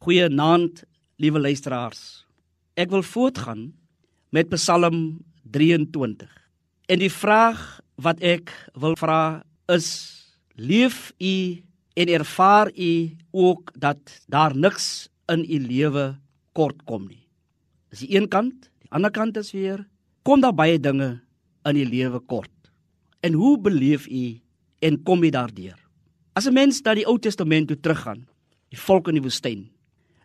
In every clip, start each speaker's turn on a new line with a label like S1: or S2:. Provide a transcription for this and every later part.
S1: Goeienaand, liewe luisteraars. Ek wil voortgaan met Psalm 23. En die vraag wat ek wil vra is: Leef u en ervaar u ook dat daar niks in u lewe kort kom nie? Dis die een kant, die ander kant is weer kom daar baie dinge in u lewe kort. En hoe beleef u en kom u daardeur? As 'n mens na die Ou Testament toe teruggaan, die volk in die woestyn,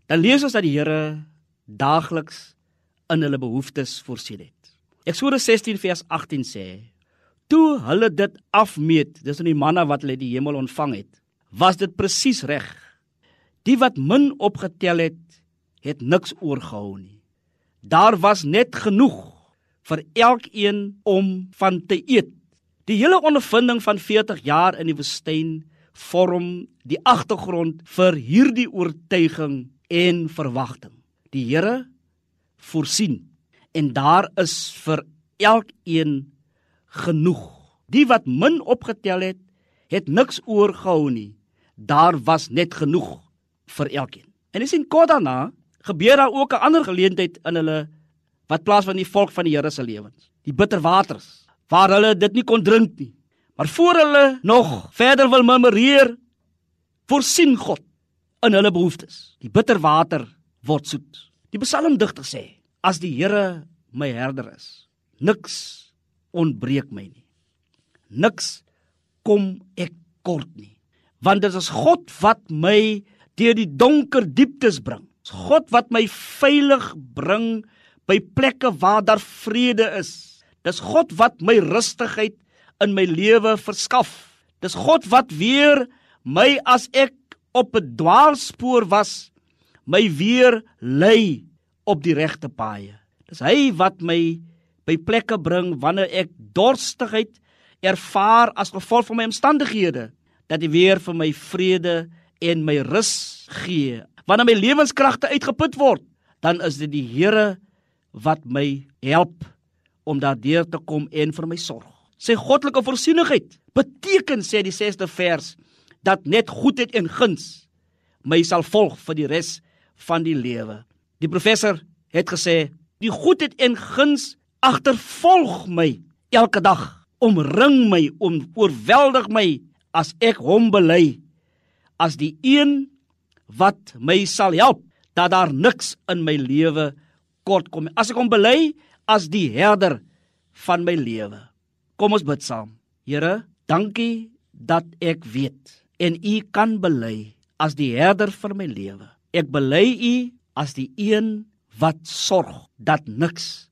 S1: dan lees ons dat die Here daagliks in hulle behoeftes voorsien het. Eksodus 16 vers 18 sê: "Toe hulle dit afmeet, dis in die manna wat hulle die hemel ontvang het, was dit presies reg. Die wat min opgetel het, het niks oorgehou nie. Daar was net genoeg vir elkeen om van te eet. Die hele ondervinding van 40 jaar in die woestyn vorm die agtergrond vir hierdie oortuiging en verwagting. Die Here voorsien en daar is vir elkeen genoeg. Die wat min opgetel het, het niks oorgehou nie. Daar was net genoeg vir elkeen. En dis in kort daarna gebeur daar ook 'n ander geleentheid in hulle wat plaas van die volk van die Here se lewens. Die bitterwaters waar hulle dit nie kon drink nie. Maar voor hulle nog verder wil murmureer, voorsien God in hulle behoeftes. Die bitterwater word soet. Die psalmdigter sê: As die Here my herder is, niks ontbreek my nie. Niks kom ek kort nie. Want dit is God wat my deur die donker dieptes bring. Dis God wat my veilig bring by plekke waar daar vrede is. Dis God wat my rustigheid in my lewe verskaf. Dis God wat weer my as ek op 'n dwaalspoor was, my weer lei op die regte paaie. Dis hy wat my by plekke bring wanneer ek dorstigheid ervaar as gevolg van my omstandighede, dat hy weer vir my vrede en my rus gee. Wanneer my lewenskragte uitgeput word, dan is dit die Here wat my help om daardeur te kom en vir my sorg. Sy goddelike voorsienigheid beteken sê die 6de vers dat net goedheid en guns my sal volg vir die res van die lewe. Die professor het gesê, die goedheid en guns agtervolg my elke dag, omring my, oorweldig my as ek hom bely as die een wat my sal help dat daar niks in my lewe kort kom. As ek hom bely as die herder van my lewe. Kom ons bid saam. Here, dankie dat ek weet en u kan bely as die herder vir my lewe. Ek bely u as die een wat sorg dat niks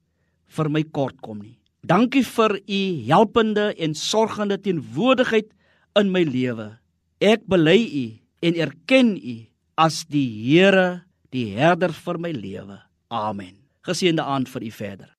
S1: vir my kort kom nie. Dankie vir u helpende en sorgende teenwoordigheid in my lewe. Ek bely u en erken u as die Here, die herder vir my lewe. Amen. Geseënde aand vir u verder.